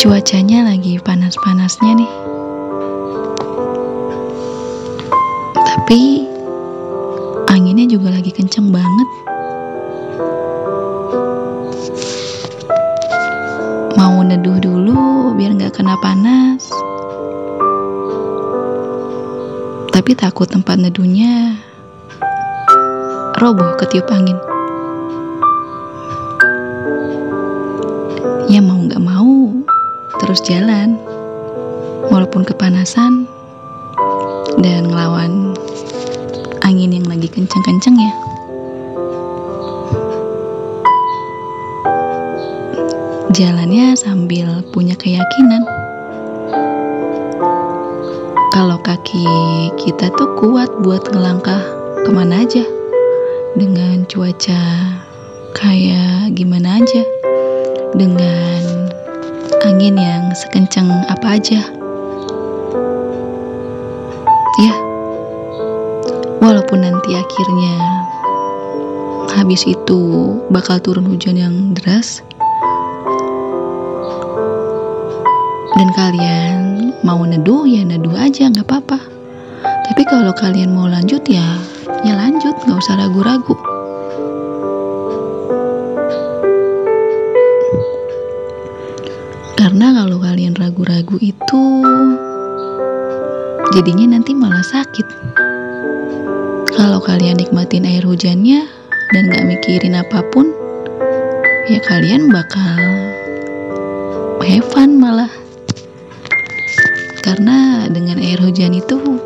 Cuacanya lagi panas-panasnya nih. Tapi anginnya juga lagi kenceng banget. Mau neduh dulu biar nggak kena panas. Tapi takut tempat neduhnya roboh ketiup angin. Ya mau nggak mau terus jalan. Walaupun kepanasan dan ngelawan angin yang lagi kenceng-kenceng ya. Jalannya sambil punya keyakinan. Kalau kaki kita tuh kuat buat ngelangkah ke mana aja. Dengan cuaca kayak gimana aja. Dengan angin yang sekencang apa aja. Ya. Walaupun nanti akhirnya habis itu bakal turun hujan yang deras. Dan kalian mau neduh ya neduh aja nggak apa-apa. Tapi kalau kalian mau lanjut ya ya lanjut nggak usah ragu-ragu ragu-ragu itu jadinya nanti malah sakit. Kalau kalian nikmatin air hujannya dan gak mikirin apa pun ya kalian bakal have fun malah. Karena dengan air hujan itu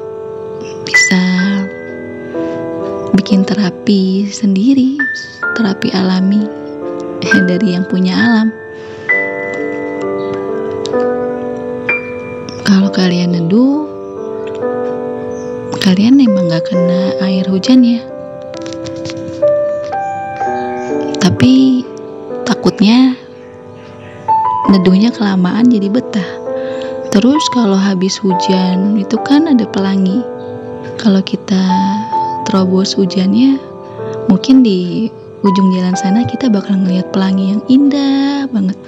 bisa bikin terapi sendiri terapi alami dari yang punya alam kalau kalian neduh kalian emang gak kena air hujan ya. Tapi takutnya neduhnya kelamaan jadi betah. Terus kalau habis hujan itu kan ada pelangi. Kalau kita terobos hujannya mungkin di ujung jalan sana kita bakal ngeliat pelangi yang indah banget.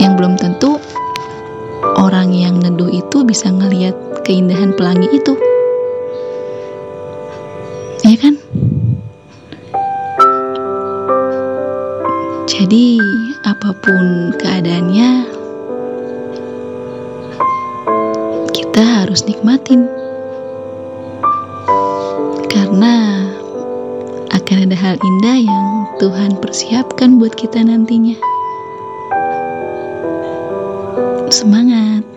Yang belum tentu orang yang neduh itu bisa ngeliat keindahan pelangi itu. Ya kan? Jadi apa pun keadaannya kita harus nikmatin. Karena akan ada hal indah yang Tuhan persiapkan buat kita nantinya. Semangat!